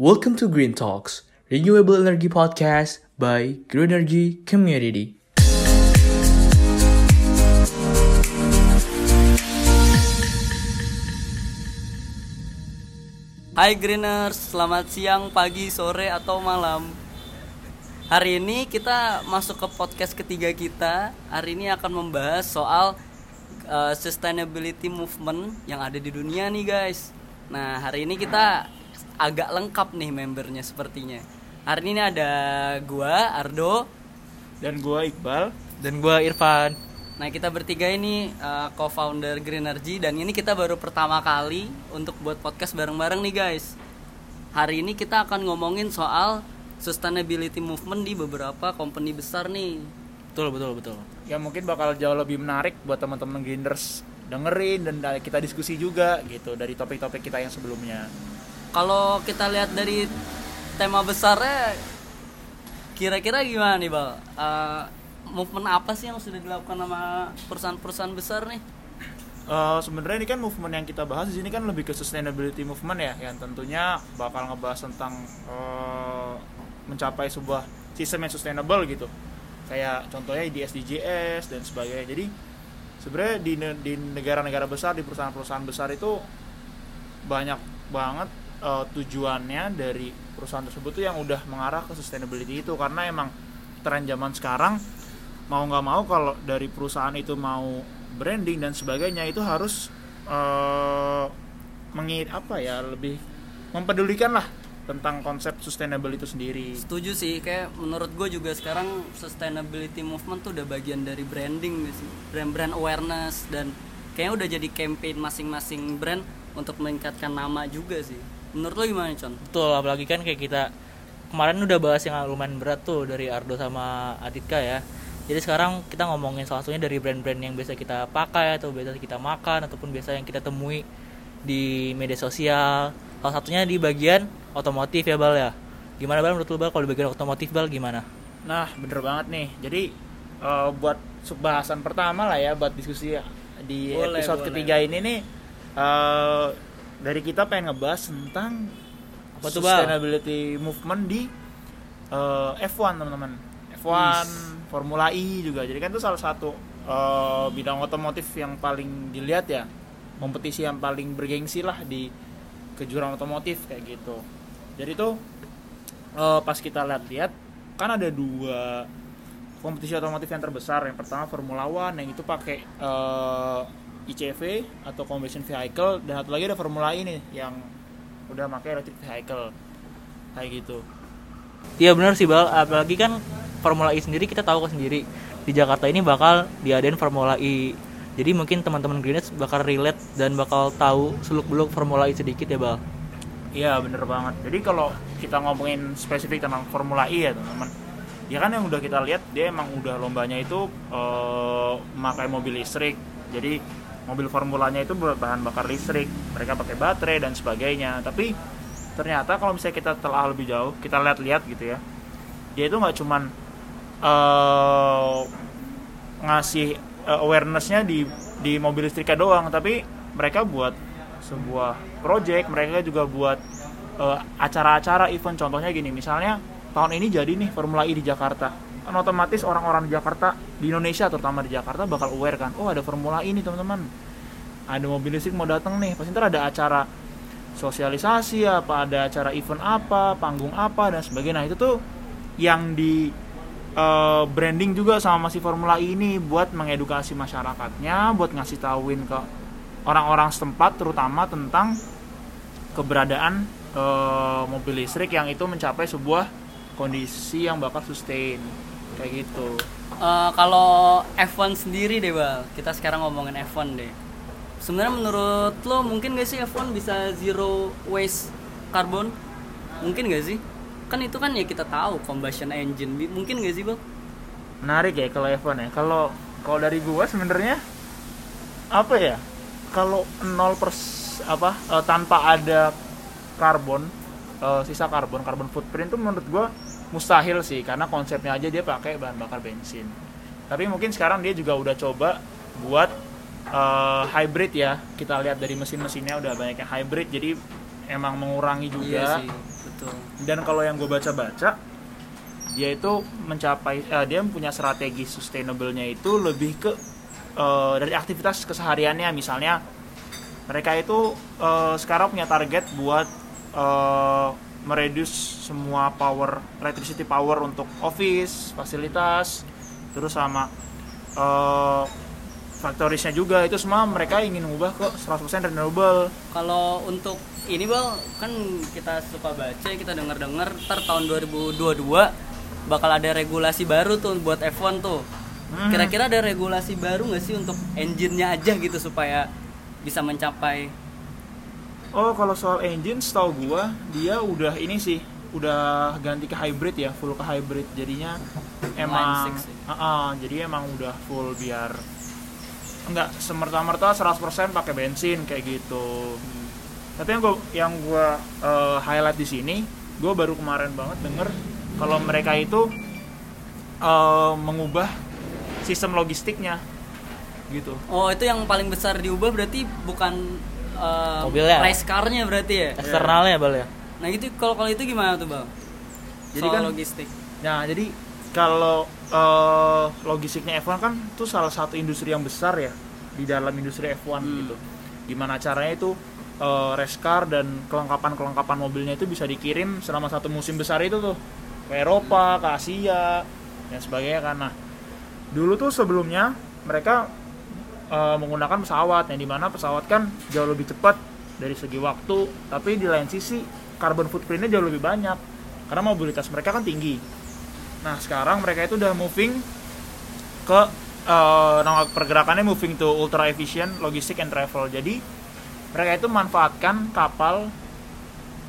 Welcome to Green Talks, renewable energy podcast by Green Energy Community. Hai Greeners, selamat siang, pagi, sore, atau malam. Hari ini kita masuk ke podcast ketiga kita. Hari ini akan membahas soal uh, sustainability movement yang ada di dunia nih guys. Nah hari ini kita agak lengkap nih membernya sepertinya Hari ini ada gua, Ardo dan gua Iqbal dan gua Irfan. Nah kita bertiga ini uh, co-founder Green Energy dan ini kita baru pertama kali untuk buat podcast bareng-bareng nih guys. Hari ini kita akan ngomongin soal sustainability movement di beberapa company besar nih. Betul betul betul. Ya mungkin bakal jauh lebih menarik buat teman-teman Grinders dengerin dan kita diskusi juga gitu dari topik-topik kita yang sebelumnya. Kalau kita lihat dari tema besarnya, kira-kira gimana nih bal? Uh, movement apa sih yang sudah dilakukan sama perusahaan-perusahaan besar nih? Uh, sebenarnya ini kan movement yang kita bahas di sini kan lebih ke sustainability movement ya, yang tentunya bakal ngebahas tentang uh, mencapai sebuah sistem yang sustainable gitu. Kayak contohnya di SDGs dan sebagainya. Jadi sebenarnya di di negara-negara besar, di perusahaan-perusahaan besar itu banyak banget uh, tujuannya dari perusahaan tersebut tuh yang udah mengarah ke sustainability itu karena emang tren zaman sekarang mau nggak mau kalau dari perusahaan itu mau branding dan sebagainya itu harus uh, mengir apa ya lebih mempedulikan lah tentang konsep sustainable itu sendiri. Setuju sih, kayak menurut gue juga sekarang sustainability movement tuh udah bagian dari branding brand-brand awareness dan kayaknya udah jadi campaign masing-masing brand untuk meningkatkan nama juga sih. Menurut lo gimana, Con? Betul, apalagi kan kayak kita kemarin udah bahas yang lumayan berat tuh dari Ardo sama Adika ya. Jadi sekarang kita ngomongin salah satunya dari brand-brand yang biasa kita pakai atau biasa kita makan ataupun biasa yang kita temui di media sosial. Salah satunya di bagian otomotif ya Bal ya. Gimana Bal menurut lu Bal? Kalau di bagian otomotif Bal gimana? Nah bener banget nih. Jadi uh, buat bahasan pertama lah ya buat diskusi di boleh, episode boleh. ketiga ini nih uh, dari kita pengen ngebahas tentang Apa sustainability movement di uh, F1 teman-teman. F1 yes Formula E juga. Jadi kan itu salah satu uh, bidang otomotif yang paling dilihat ya. Kompetisi yang paling bergengsi lah di kejuaraan otomotif kayak gitu. Jadi tuh uh, pas kita lihat-lihat kan ada dua kompetisi otomotif yang terbesar. Yang pertama Formula One yang itu pakai uh, eh, ICV atau combustion vehicle dan satu lagi ada Formula E nih yang udah pakai electric vehicle. Kayak gitu. Iya benar sih bal. Apalagi kan Formula E sendiri kita tahu sendiri di Jakarta ini bakal diadain Formula E. Jadi mungkin teman-teman Greenwich bakal relate dan bakal tahu seluk beluk Formula E sedikit ya bal. Iya bener banget. Jadi kalau kita ngomongin spesifik tentang Formula E ya teman-teman ya kan yang udah kita lihat dia emang udah lombanya itu uh, memakai mobil listrik. Jadi mobil formulanya itu berbahan bakar listrik. Mereka pakai baterai dan sebagainya. Tapi ternyata kalau misalnya kita telah lebih jauh kita lihat-lihat gitu ya dia itu nggak cuman uh, ngasih uh, awarenessnya di di mobil listriknya doang tapi mereka buat sebuah project mereka juga buat uh, acara-acara event. Contohnya gini misalnya tahun ini jadi nih Formula E di Jakarta kan otomatis orang-orang di Jakarta di Indonesia terutama di Jakarta bakal aware kan oh ada Formula E nih teman-teman. Ada mobil listrik mau datang nih. Pasti ntar ada acara sosialisasi apa ada acara event apa panggung apa dan sebagainya. Nah itu tuh yang di uh, branding juga sama masih Formula E ini buat mengedukasi masyarakatnya, buat ngasih tahuin ke orang-orang setempat terutama tentang keberadaan uh, mobil listrik yang itu mencapai sebuah kondisi yang bakal sustain kayak gitu. Uh, kalau F1 sendiri deh bal, kita sekarang ngomongin F1 deh. Sebenarnya menurut lo mungkin gak sih F1 bisa zero waste karbon? Mungkin gak sih? kan itu kan ya kita tahu combustion engine mungkin gak sih bang menarik ya kalau F1 ya kalau kalau dari gua sebenarnya apa ya kalau nol pers apa uh, tanpa ada karbon uh, sisa karbon karbon footprint itu menurut gua mustahil sih karena konsepnya aja dia pakai bahan bakar bensin. Tapi mungkin sekarang dia juga udah coba buat uh, hybrid ya. Kita lihat dari mesin-mesinnya udah banyak yang hybrid jadi emang mengurangi iya juga. sih betul. Dan kalau yang gue baca-baca dia itu mencapai eh, dia punya strategi sustainable-nya itu lebih ke eh, dari aktivitas kesehariannya. Misalnya mereka itu eh, sekarang punya target buat eh, mereduce semua power electricity power untuk office fasilitas terus sama eh factoriesnya juga. Itu semua mereka ingin mengubah ke 100% renewable. Kalau untuk ini bal kan kita suka baca kita dengar dengar ntar tahun 2022 bakal ada regulasi baru tuh buat F1 tuh. Hmm. kira-kira ada regulasi baru nggak sih untuk engine-nya aja gitu supaya bisa mencapai Oh, kalau soal engine setahu gua dia udah ini sih, udah ganti ke hybrid ya, full ke hybrid. Jadinya emang? Ah, ah, jadi emang udah full biar enggak semerta-merta 100% pakai bensin kayak gitu. Tapi yang gua yang gua eh, highlight di sini, gua baru kemarin banget denger kalau mereka itu eh, mengubah sistem logistiknya gitu. oh itu yang paling besar diubah berarti bukan eh, Mobilnya. race car-nya berarti ya eksternalnya bal ya nah itu kalau kalau itu gimana tuh bang Jadi Soal kan- logistik Nah, jadi kalau eh, logistiknya F1 kan itu salah satu industri yang besar ya di dalam industri F1 Hmm. gitu. Gimana caranya itu eh, race car dan kelengkapan-kelengkapan mobilnya itu bisa dikirim selama satu musim besar itu tuh ke Eropa, ke Asia dan sebagainya karena dulu tuh sebelumnya mereka eh, menggunakan pesawat yang di mana pesawat kan jauh lebih cepat dari segi waktu tapi di lain sisi carbon footprintnya jauh lebih banyak karena mobilitas mereka kan tinggi Nah sekarang mereka itu udah moving ke nama pergerakannya moving to ultra efficient logistic and travel. Jadi mereka itu manfaatkan kapal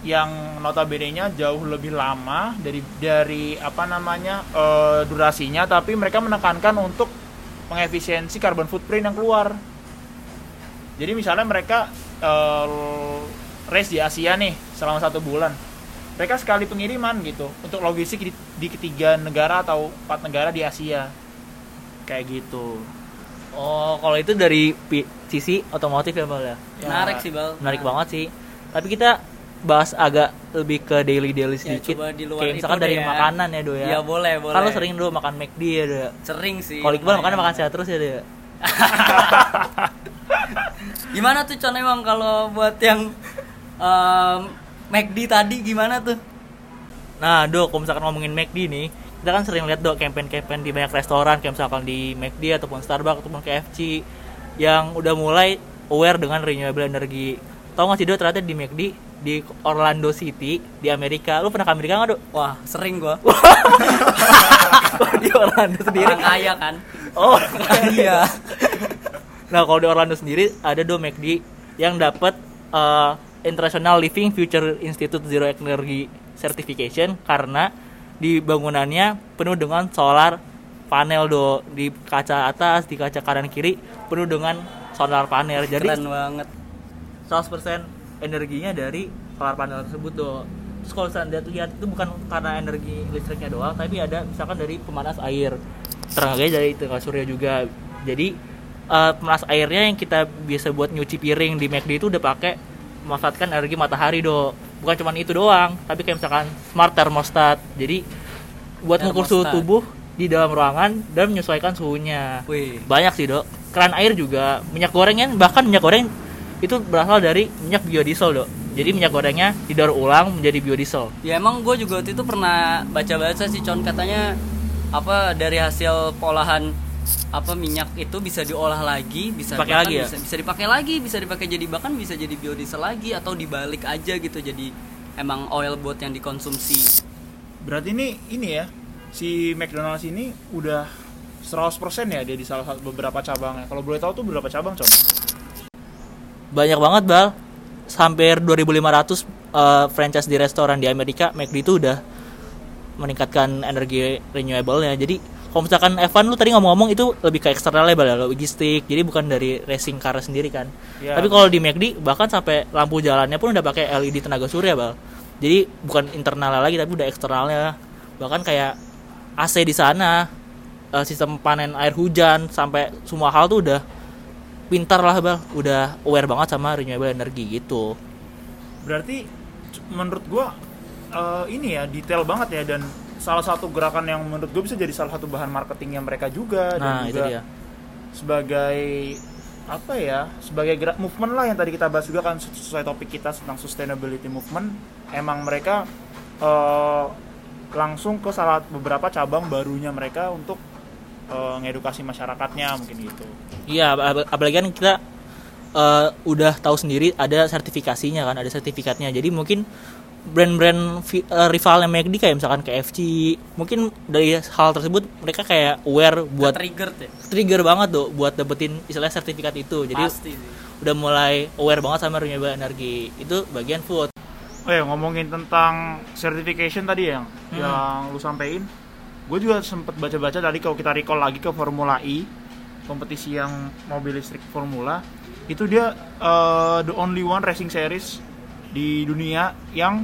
yang notabene-nya jauh lebih lama dari dari apa namanya eh, durasinya, tapi mereka menekankan untuk mengefisiensi carbon footprint yang keluar. Jadi misalnya mereka eh, race di Asia nih selama satu bulan, mereka sekali pengiriman gitu untuk logistik di, di ketiga negara atau empat negara di Asia. Kayak gitu. Oh kalau itu dari sisi otomotif ya bal ya Ya, menarik sih bal. Menarik Nah, banget sih. Tapi kita bahas agak lebih ke daily daily ya, sedikit. coba di luar kayak misalkan dari ya. makanan ya do ya. Iya, boleh boleh. kan lo sering dulu makan McD ya do ya. Sering sih kalau Iqbal makan makan sehat terus ya do ya? Gimana tuh Con emang kalau buat yang em, McD tadi gimana tuh? Nah, Dok, kalau misalkan ngomongin McD nih, kita kan sering lihat Dok campaign-campaign di banyak restoran kayak misalkan di McD ataupun Starbucks ataupun KFC yang udah mulai aware dengan renewable energy. Tahu nggak sih Dok ternyata di McD di Orlando City di Amerika. Lu pernah ke Amerika nggak Dok? wah sering gua di Orlando sendiri. orang kaya kan Oh, iya Nah, kalau di Orlando sendiri ada do McD yang dapat eh, International Living Future Institute Zero Energy Certification karena di bangunannya penuh dengan solar panel do di kaca atas, di kaca kanan kiri penuh dengan solar panel. Jadi keren banget 100% energinya dari solar panel tersebut do. Terus kalau misalnya lihat itu bukan karena energi listriknya doang, tapi ada misalkan dari pemanas air. Tenaganya dari tenaga surya juga. Jadi eh, pemanas airnya yang kita biasa buat nyuci piring di McD itu udah pakai memanfaatkan energi matahari do. Bukan cuma itu doang, tapi kayak misalkan smart thermostat. Jadi buat mengukur suhu tubuh di dalam ruangan dan menyesuaikan suhunya wih banyak sih dok keran air juga minyak goreng kan bahkan minyak goreng itu berasal dari minyak biodiesel dok. Jadi minyak gorengnya didaur ulang menjadi biodiesel. Ya emang gue juga waktu itu pernah baca-baca sih Con. Katanya apa dari hasil polahan apa minyak itu bisa diolah lagi bisa Dipakai lagi ya? bisa, bisa dipakai lagi bisa dipakai jadi bahkan bisa jadi biodiesel lagi atau dibalik aja gitu. Jadi emang oil buat yang dikonsumsi. Berarti ini ini ya si McDonald's ini udah 100% ya dia di salah satu beberapa cabangnya. Kalau boleh tahu tuh berapa cabang coba banyak banget bal. Hampir 2500 eh, franchise di restoran di Amerika McD itu udah meningkatkan energi renewable ya jadi kalau misalkan Evan lu tadi ngomong-ngomong itu lebih ke eksternal ya bal ya, logistik. Jadi bukan dari racing car sendiri kan? Ya. tapi kalau di McD bahkan sampai lampu jalannya pun udah pakai LED tenaga surya bal. Jadi bukan internalnya lagi tapi udah eksternalnya. Bahkan kayak AC di sana eh, sistem panen air hujan sampai semua hal tuh udah pintar lah bal udah aware banget sama renewable energy gitu. Berarti menurut gua eh, ini ya detail banget ya dan salah satu gerakan yang menurut gue bisa jadi salah satu bahan marketingnya mereka juga nah dan itu juga dia. sebagai apa ya sebagai gerak movement lah yang tadi kita bahas juga kan sesuai topik kita tentang sustainability movement. Emang mereka eh, langsung ke salah beberapa cabang barunya mereka untuk eh, ngedukasi masyarakatnya mungkin gitu Iya, ap- apalagi kan kita eh, udah tahu sendiri ada sertifikasinya kan, ada sertifikatnya. Jadi mungkin brand-brand eh, rivalnya McD kayak misalkan KFC, mungkin dari hal tersebut mereka kayak aware buat trigger tuh trigger banget tuh buat dapetin istilahnya sertifikat itu. Jadi pasti sih udah mulai aware banget sama renewable energy. Itu bagian food. Oh ya ngomongin tentang certification tadi yang yang lu sampein, gue juga sempet baca-baca tadi kalau kita recall lagi ke Formula E, kompetisi yang mobil listrik Formula, itu dia eh, the only one racing series di dunia yang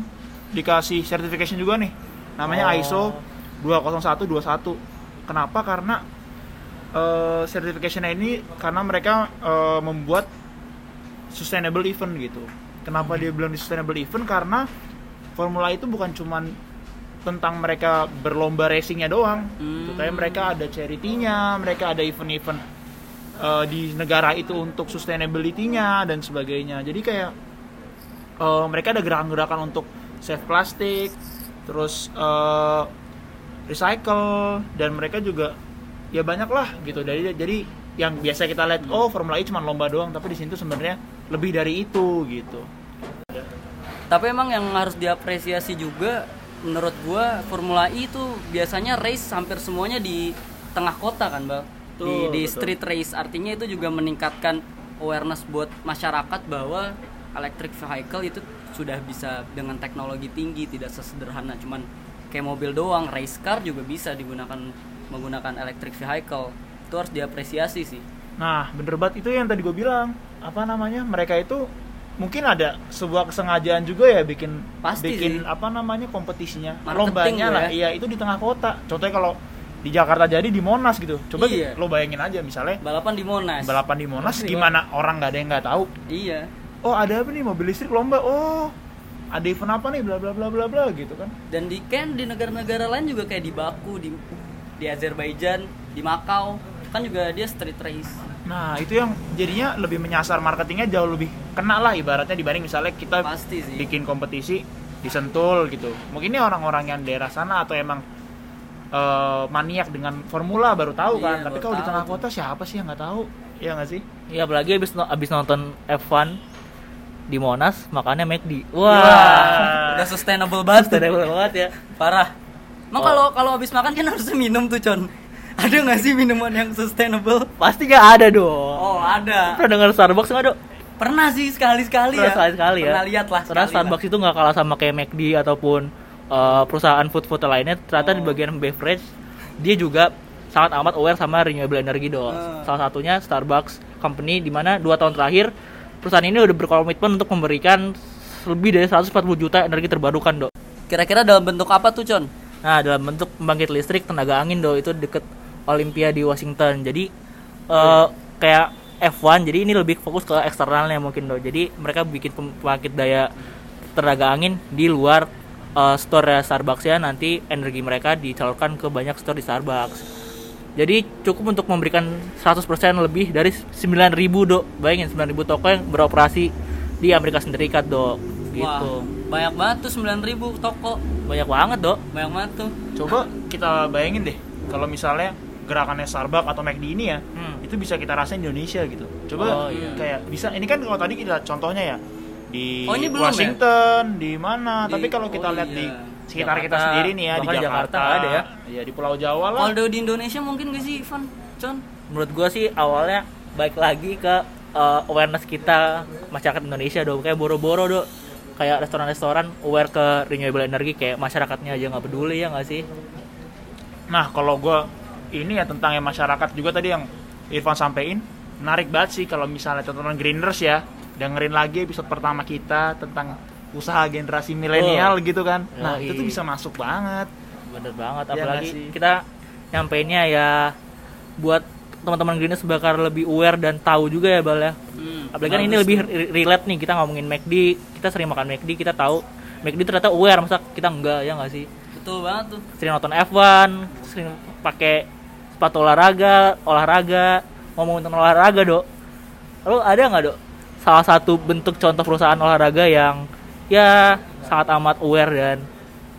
dikasih certification juga nih, namanya Oh. ISO 20121. Kenapa? Karena eh certification ini karena mereka eh, membuat sustainable event gitu. Kenapa dia bilang di sustainable event? Karena Formula itu bukan cuman tentang mereka berlomba racingnya doang. Gitu. Kayak mereka ada charity-nya, mereka ada event-event eh, di negara itu untuk sustainability-nya dan sebagainya. Jadi kayak eh, mereka ada gerakan-gerakan untuk save plastik, terus eh, recycle dan mereka juga ya banyak lah gitu. Jadi jadi yang biasa kita lihat oh Formula E cuma lomba doang, tapi di sini tuh sebenarnya lebih dari itu gitu. tapi emang yang harus diapresiasi juga menurut gua Formula E itu biasanya race hampir semuanya di tengah kota kan bang di, di betul. street race artinya itu juga meningkatkan awareness buat masyarakat bahwa electric vehicle itu sudah bisa dengan teknologi tinggi tidak sesederhana cuman kayak mobil doang race car juga bisa digunakan menggunakan electric vehicle itu harus diapresiasi sih Nah, bener banget itu yang tadi gue bilang. Apa namanya? Mereka itu mungkin ada sebuah kesengajaan juga ya bikin Pasti bikin sih. apa namanya kompetisinya. Marketing lombanya lah ya. iya itu di tengah kota. Contohnya kalau di Jakarta jadi di Monas gitu. Coba Iya. lo bayangin aja misalnya balapan di Monas. Balapan di Monas Pasti, gimana orang nggak ada yang nggak tahu? Iya. Oh ada apa nih mobil listrik lomba? Oh ada event apa nih bla bla bla bla bla gitu kan. Dan di kan di negara-negara lain juga kayak di Baku di di Azerbaijan di Makau. Kan juga dia street race nah itu yang jadinya lebih menyasar marketingnya jauh lebih kena lah ibaratnya dibanding misalnya kita pasti sih bikin kompetisi di Sentul gitu. Mungkin ini orang-orang yang daerah sana atau emang eh, maniak dengan formula baru tahu kan. Iya, Tapi baru kalau di tengah kota siapa sih yang nggak tahu? Iya nggak sih? Iya apalagi abis, no- abis nonton F1 di Monas makannya McD. Wah. Wah. udah sustainable banget Sustainable banget ya. parah emang Oh. kalau kalau habis makan kan harusnya minum tuh con ada nggak sih minuman yang sustainable Pasti nggak ada dong. oh ada Pernah dengar Starbucks nggak dok? pernah sih sekali sekali Pernah ya sekali-sekali ya. pernah lihat lah Karena sekali Starbucks itu nggak kalah sama kayak McD ataupun uh, perusahaan food-food lainnya. Ternyata di Oh. bagian beverage dia juga sangat amat aware sama renewable energy dong. Hmm. Salah satunya Starbucks company di mana dua tahun terakhir perusahaan ini udah berkomitmen untuk memberikan lebih dari 140 juta energi terbarukan dok. lah. kira-kira dalam bentuk apa tuh con Nah, dalam bentuk pembangkit listrik tenaga angin do itu deket Olympia di Washington. Jadi eh, kayak F1, jadi ini lebih fokus ke eksternalnya mungkin do. Jadi mereka bikin pembangkit daya tenaga angin di luar eh, store Starbucks ya. Nanti energi mereka disalurkan ke banyak store di Starbucks. Jadi cukup untuk memberikan 100% lebih dari 9.000 do. Bayangin 9.000 toko yang beroperasi di Amerika Serikat do. Gitu. Wah, banyak banget tuh 9000 toko Banyak banget do. banyak banget tuh Coba kita bayangin deh kalau misalnya gerakannya Starbucks atau McD ini ya, Hmm. itu bisa kita rasain di Indonesia gitu. Coba Oh, iya. kayak bisa ini kan kalau tadi kita contohnya ya di Oh, ini belum ya? Washington, di mana? Di- Tapi kalau kita oh, lihat di iya. sekitar kita Jakarta, sendiri nih ya di di Jakarta, Jakarta ada ya. ya di Pulau Jawa lah. kalau di Indonesia mungkin gak sih Ivan con menurut gue sih awalnya baik lagi ke uh, awareness kita masyarakat Indonesia dong kayak boro-boro dong kayak restoran-restoran aware ke renewable energy kayak masyarakatnya aja nggak peduli ya nggak sih Nah, kalau gue ini ya tentang yang masyarakat juga tadi yang Irfan sampein, menarik banget sih kalau misalnya tontonan Greeners ya, dengerin lagi episode pertama kita tentang usaha generasi milenial gitu kan. Nah, Yoi. itu tuh bisa masuk banget. bener banget Iya apalagi sih? kita nyampeinnya ya buat teman-teman Greeners bakal lebih aware dan tahu juga ya Bal ya. Hmm, Apalagi kan ini lebih relate nih kita ngomongin McD, kita sering makan McD, kita tahu McD ternyata aware masa kita enggak ya nggak sih? betul banget tuh Sering nonton F1, sering pakai sepatu olahraga, olahraga, ngomongin tentang olahraga, Dok. Lalu ada nggak, Dok? Salah satu bentuk contoh perusahaan olahraga yang ya sangat amat aware dan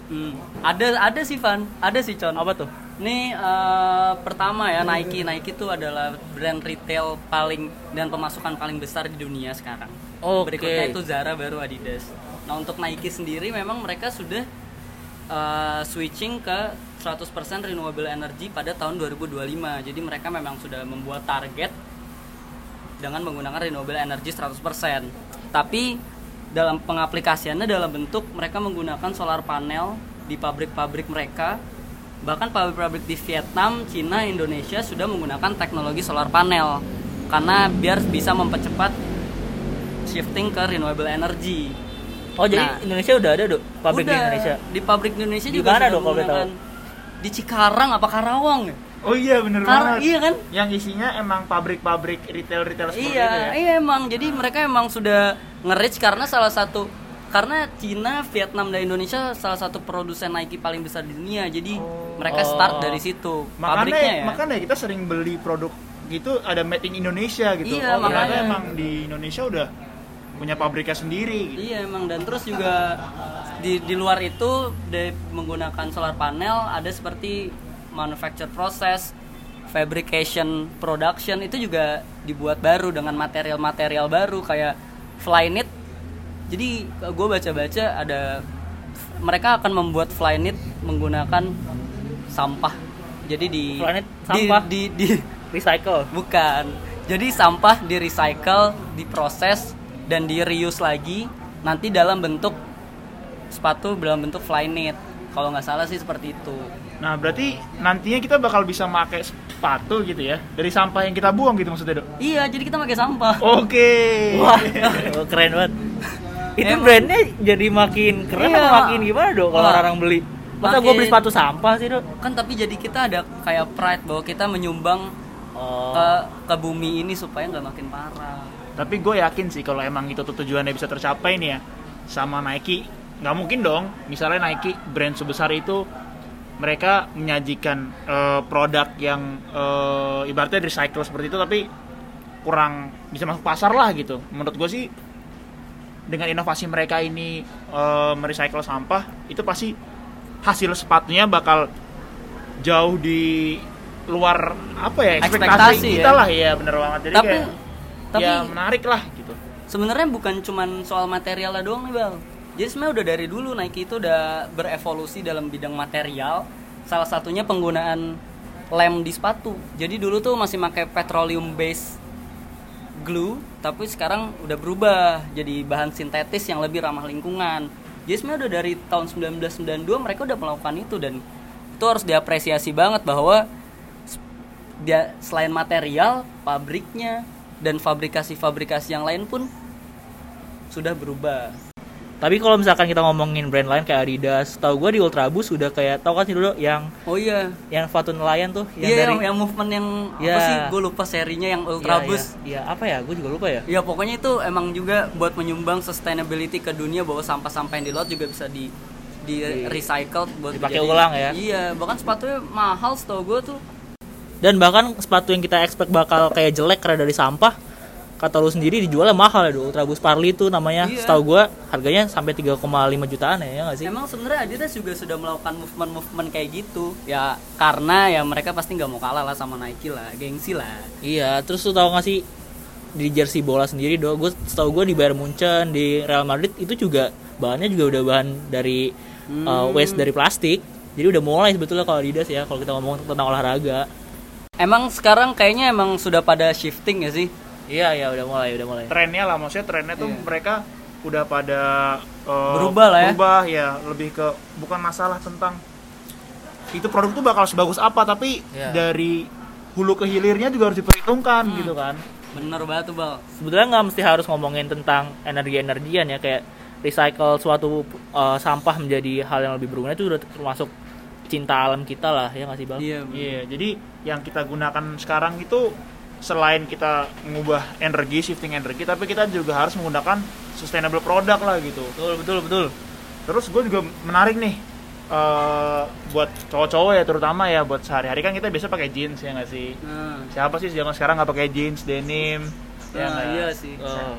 Hmm, ada ada sih Van ada sih Con apa tuh? Ini eh, pertama ya Nike. Nike itu adalah brand retail paling dan pemasukan paling besar di dunia sekarang. Oke. Berikutnya itu Zara baru Adidas. Nah, untuk Nike sendiri memang mereka sudah eh, switching ke 100% renewable energy pada tahun 2025. Jadi mereka memang sudah membuat target dengan menggunakan renewable energy 100%. Tapi dalam pengaplikasiannya dalam bentuk mereka menggunakan solar panel di pabrik-pabrik mereka. Bahkan pabrik-pabrik di Vietnam, Cina, Indonesia sudah menggunakan teknologi solar panel karena biar bisa mempercepat shifting ke renewable energy. Oh, jadi Nah. Indonesia udah ada, Dok, pabrik di Udah, Indonesia. Di pabrik di Indonesia Di juga mana sudah dong kalau menggunakan di Cikarang apa Karawang ya? Oh iya bener Kar- banget. iya kan? Yang isinya emang pabrik-pabrik retail-retail seperti iya, itu ya. iya emang. Jadi mereka emang sudah nge-reach karena salah satu karena Cina, Vietnam dan Indonesia salah satu produsen Nike paling besar di dunia. Jadi mereka Oh. start dari situ. Makanya Pabriknya ya. makanya kita sering beli produk gitu ada made in Indonesia gitu. Iya, oh, makanya. emang di Indonesia udah punya pabriknya sendiri gitu. Iya emang dan terus juga di di luar itu de, menggunakan solar panel ada seperti manufacture process, fabrication, production itu juga dibuat baru dengan material-material baru kayak Flyknit. Jadi gue baca-baca ada mereka akan membuat Flyknit menggunakan sampah. Jadi di Flyknit di- sampah? di, di Recycle. Bukan. Jadi sampah di recycle, diproses dan di reuse lagi nanti dalam bentuk sepatu dalam bentuk Flyknit. Kalau nggak salah sih seperti itu. Nah, berarti nantinya kita bakal bisa pakai sepatu gitu ya dari sampah yang kita buang gitu maksudnya, Dok. Iya, jadi kita pakai sampah. Oke. Wah, oh, keren banget. Itu Emang. brandnya jadi makin keren Iya. apa makin gimana dok kalau orang beli? Masa gue beli sepatu sampah sih dok? Kan tapi jadi kita ada kayak pride bahwa kita menyumbang Oh. ke ke bumi ini supaya nggak makin parah. Tapi gue yakin sih kalau emang itu tuh tujuannya bisa tercapai nih ya sama Nike, nggak mungkin dong. Misalnya Nike brand sebesar itu mereka menyajikan eh, produk yang eh, ibaratnya recycle seperti itu tapi kurang bisa masuk pasar lah gitu. Menurut gue sih dengan inovasi mereka ini eh, merecycle sampah itu pasti hasil sepatunya bakal jauh di luar apa ya ekspektasi, Ekspektasi kita ya. lah ya bener banget jadi Tapi- kayak tapi- ya menarik lah gitu Sebenarnya bukan cuman soal materialnya doang nih bang. Jadi sebenarnya udah dari dulu Nike itu udah berevolusi dalam bidang material. Salah satunya penggunaan lem di sepatu. Jadi dulu tuh masih pakai petroleum base glue, tapi sekarang udah berubah jadi bahan sintetis yang lebih ramah lingkungan. Jadi sebenarnya udah dari tahun 1992 mereka udah melakukan itu dan itu harus diapresiasi banget bahwa dia selain material, pabriknya dan fabrikasi-fabrikasi yang lain pun sudah berubah. Tapi kalau misalkan kita ngomongin brand lain kayak Adidas, tahu gue di Ultraboost sudah kayak tau kan sih dulu yang Oh iya, yang sepatu nelayan tuh yang iya dari yang, yang movement yang apa Iya. sih? Gue lupa serinya yang Iya, Ultra Boost. Iya, iya. apa ya? Gue juga lupa ya. Ya pokoknya itu emang juga buat menyumbang sustainability ke dunia bahwa sampah-sampah yang di laut juga bisa di di recycle buat dipakai ulang ya? Iya, bahkan sepatunya mahal setahu gue tuh. Dan bahkan sepatu yang kita expect bakal kayak jelek karena dari sampah, kata lu sendiri dijualnya mahal ya, Do. Ultraboost Parley itu namanya. Iya. Setahu gue harganya sampai 3,5 jutaan ya, ya nggak sih? Emang sebenarnya Adidas juga sudah melakukan movement-movement kayak gitu. Ya karena ya mereka pasti nggak mau kalah lah sama Nike lah, gengsi lah. Iya, terus lu tau gak sih di jersey bola sendiri do, gue setahu gue di Bayern Munchen di Real Madrid itu juga bahannya juga udah bahan dari uh, waste dari plastik. Jadi udah mulai sebetulnya kalau Adidas ya kalau kita ngomong tentang olahraga. Emang sekarang kayaknya emang sudah pada shifting ya sih? Iya iya udah mulai udah mulai. trennya lah maksudnya trennya tuh Iya. mereka udah pada eh, Berubah lah ya. berubah ya lebih ke bukan masalah tentang itu produk tuh bakal sebagus apa tapi Iya. dari hulu ke hilirnya juga harus diperhitungkan Hmm. gitu kan Bener banget tuh bal. Sebetulnya nggak mesti harus ngomongin tentang energi-energian ya kayak recycle suatu uh, sampah menjadi hal yang lebih berguna itu udah termasuk cinta alam kita lah ya nggak sih bang Iya. Iya, jadi yang kita gunakan sekarang itu selain kita mengubah energi, shifting energi, tapi kita juga harus menggunakan sustainable product lah gitu. betul betul betul Terus gue juga menarik nih eh, buat cowok-cowok ya terutama ya buat sehari-hari kan kita biasa pakai jeans ya nggak sih? Nah, Siapa sih zaman sekarang nggak pakai jeans, denim? Ya nah, iya sih. oh,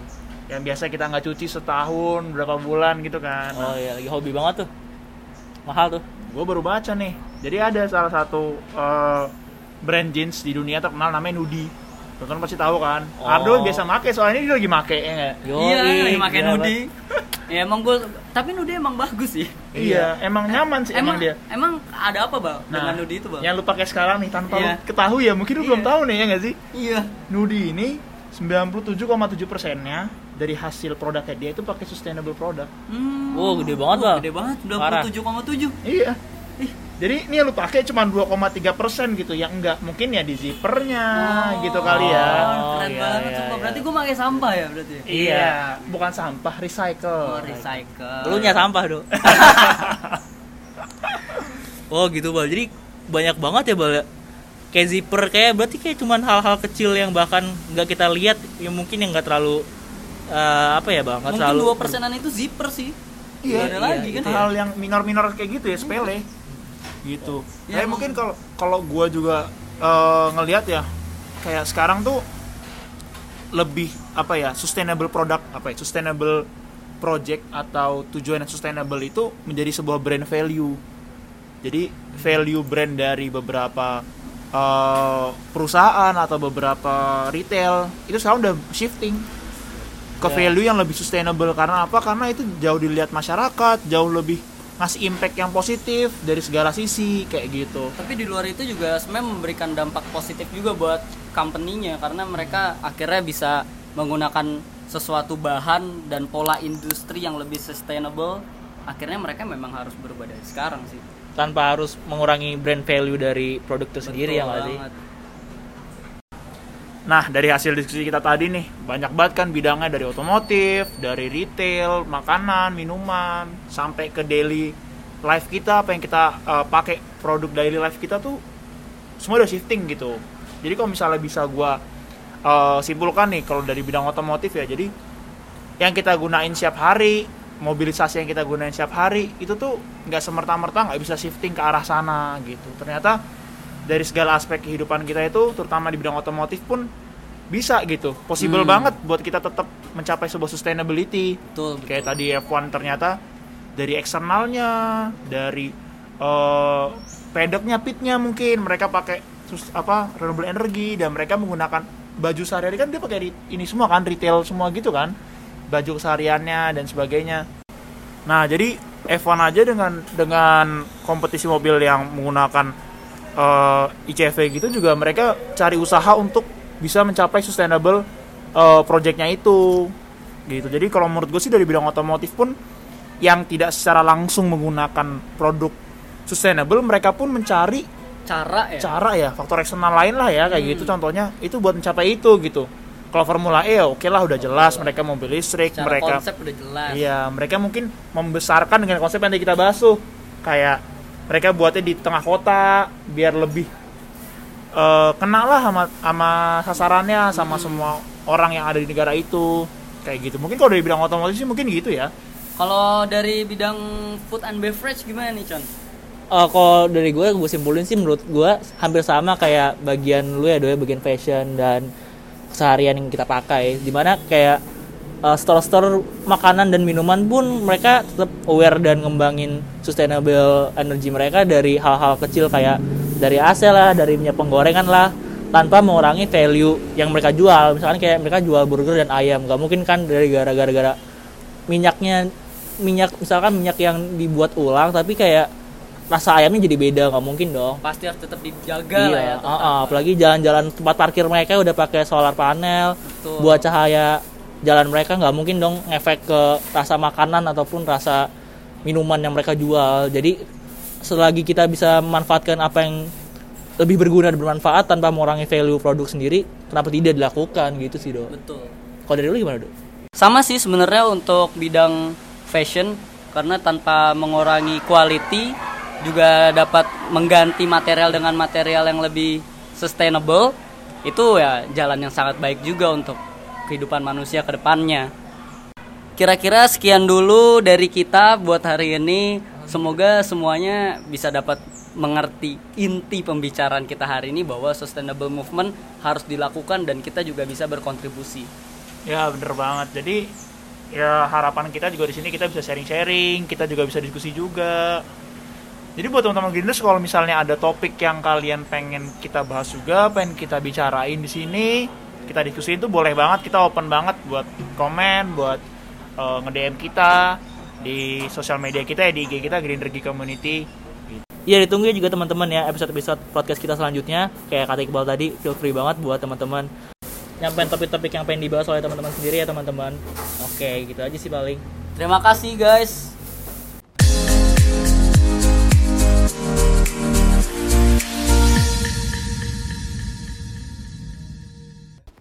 Yang biasa kita nggak cuci setahun, berapa bulan gitu kan? oh iya lagi hobi banget tuh mahal tuh gue baru baca nih jadi ada salah satu eh, brand jeans di dunia terkenal namanya Nudi teman pasti tahu kan Oh. Ardo biasa make soalnya dia lagi make ya nggak? Yoi, iya, lagi pakai gila nudi. ya emang gue, tapi nudi emang bagus sih. iya emang nyaman sih emang, Emang dia emang ada apa bang nah dengan nudi itu bang? yang lu pakai sekarang nih tanpa Iya. lu ketahui ya mungkin lu belum Iya. tahu nih ya nggak sih Iya. Nudi ini 97,7 persennya dari hasil produknya dia itu pakai sustainable product Hmm. Wow, gede banget, Bang. Gede banget, Parah. 27,7. iya jadi ini yang lu pakai cuma 2,3 persen gitu yang enggak mungkin ya di zippernya gitu kali ya Oh, keren iya, banget, iya, iya. Berarti gue pakai sampah ya berarti. ya? Iya, bukan sampah, recycle. Oh, recycle. lu nya sampah dong oh gitu bal jadi banyak banget ya bal ya? kayak zipper kayak berarti kayak cuman hal-hal kecil yang bahkan nggak kita lihat yang mungkin yang nggak terlalu eh, apa ya bang nggak Mungkin terlalu dua persenan itu zipper sih. Iya, iya, lagi kan. hal yang minor-minor kayak gitu ya sepele gitu. Ya, mungkin kalau kalau gua juga eh, ngelihat ya kayak sekarang tuh lebih apa ya sustainable product apa ya sustainable project atau tujuan yang sustainable itu menjadi sebuah brand value. Jadi value brand dari beberapa eh, perusahaan atau beberapa retail itu sekarang udah shifting ke Ya. value yang lebih sustainable. Karena apa? Karena itu jauh dilihat masyarakat jauh lebih ngasih impact yang positif dari segala sisi kayak gitu Tapi di luar itu juga sebenarnya memberikan dampak positif juga buat company-nya karena mereka akhirnya bisa menggunakan sesuatu bahan dan pola industri yang lebih sustainable. Akhirnya mereka memang harus berubah dari sekarang sih. tanpa harus mengurangi brand value dari produk itu sendiri Betul ya nggak sih. Nah dari hasil diskusi kita tadi nih banyak banget kan bidangnya dari otomotif dari retail makanan minuman sampai ke daily life kita apa yang kita uh, pakai produk daily life kita tuh semua udah shifting gitu. Jadi kalau misalnya bisa gua uh, simpulkan nih kalau dari bidang otomotif ya jadi yang kita gunain setiap hari mobilisasi yang kita gunain setiap hari itu tuh nggak semerta-merta nggak bisa shifting ke arah sana gitu. Ternyata dari segala aspek kehidupan kita itu terutama di bidang otomotif pun bisa gitu. Possible Hmm. banget buat kita tetap mencapai sebuah sustainability. Betul, betul. kayak tadi F1 ternyata dari eksternalnya dari eh pedoknya pitnya mungkin mereka pakai sus- apa renewable energy dan mereka menggunakan baju sehari-hari. Kan dia pakai ini semua kan retail semua gitu kan. Baju kesehariannya dan sebagainya. Nah jadi F1 aja dengan dengan kompetisi mobil yang menggunakan eh, ICV gitu juga mereka cari usaha untuk bisa mencapai sustainable eh, projectnya itu gitu jadi kalau menurut gue sih dari bidang otomotif pun yang tidak secara langsung menggunakan produk sustainable mereka pun mencari Cara ya. cara ya faktor eksternal lain lah ya kayak gitu contohnya itu buat mencapai itu gitu kalau Formula E ya oke lah udah jelas mereka mobil listrik Cara mereka konsep udah jelas. Iya, mereka mungkin membesarkan dengan konsep yang tadi kita bahas tuh. Kayak mereka buatnya di tengah kota biar lebih eh kena lah sama sama sasarannya sama semua orang yang ada di negara itu. Kayak gitu. Mungkin kalau dari bidang otomotif sih mungkin gitu ya. Kalau dari bidang food and beverage gimana nih, Con? Eh, kalau dari gue gue simpulin sih menurut gue hampir sama kayak bagian lu ya doya bagian fashion dan keseharian yang kita pakai di mana kayak eh, store-store makanan dan minuman pun mereka tetap aware dan ngembangin sustainable energy mereka dari hal-hal kecil kayak dari AC lah dari minyak penggorengan lah tanpa mengurangi value yang mereka jual misalkan kayak mereka jual burger dan ayam nggak mungkin kan dari gara-gara gara minyaknya minyak misalkan minyak yang dibuat ulang tapi kayak rasa ayamnya jadi beda nggak mungkin dong Pasti harus tetap dijaga lah ya. iya tetap. uh-uh. apalagi jalan-jalan tempat parkir mereka udah pakai solar panel Betul. buat cahaya jalan mereka nggak mungkin dong efek ke rasa makanan ataupun rasa minuman yang mereka jual. Jadi selagi kita bisa memanfaatkan apa yang lebih berguna dan bermanfaat tanpa mengurangi value produk sendiri kenapa tidak dilakukan gitu sih dok? Betul. kalau dari lu gimana dok? Sama sih sebenarnya untuk bidang fashion karena tanpa mengurangi quality juga dapat mengganti material dengan material yang lebih sustainable itu ya jalan yang sangat baik juga untuk kehidupan manusia ke depannya. Kira-kira sekian dulu dari kita buat hari ini. Semoga semuanya bisa dapat mengerti inti pembicaraan kita hari ini bahwa sustainable movement harus dilakukan dan kita juga bisa berkontribusi. Ya bener banget. Jadi ya harapan kita juga di sini kita bisa sharing-sharing, kita juga bisa diskusi juga. Jadi buat teman-teman Greeners kalau misalnya ada topik yang kalian pengen kita bahas juga, pengen kita bicarain di sini, kita diskusiin tuh boleh banget kita open banget buat komen buat eh, uh, nge-DM kita di sosial media kita ya di IG kita Green Energy Community Iya ditunggu juga teman-teman ya episode-episode podcast kita selanjutnya kayak kata Iqbal tadi feel free banget buat teman-teman nyampein topik-topik yang pengen dibahas oleh teman-teman sendiri ya teman-teman. Oke gitu aja sih paling. Terima kasih guys.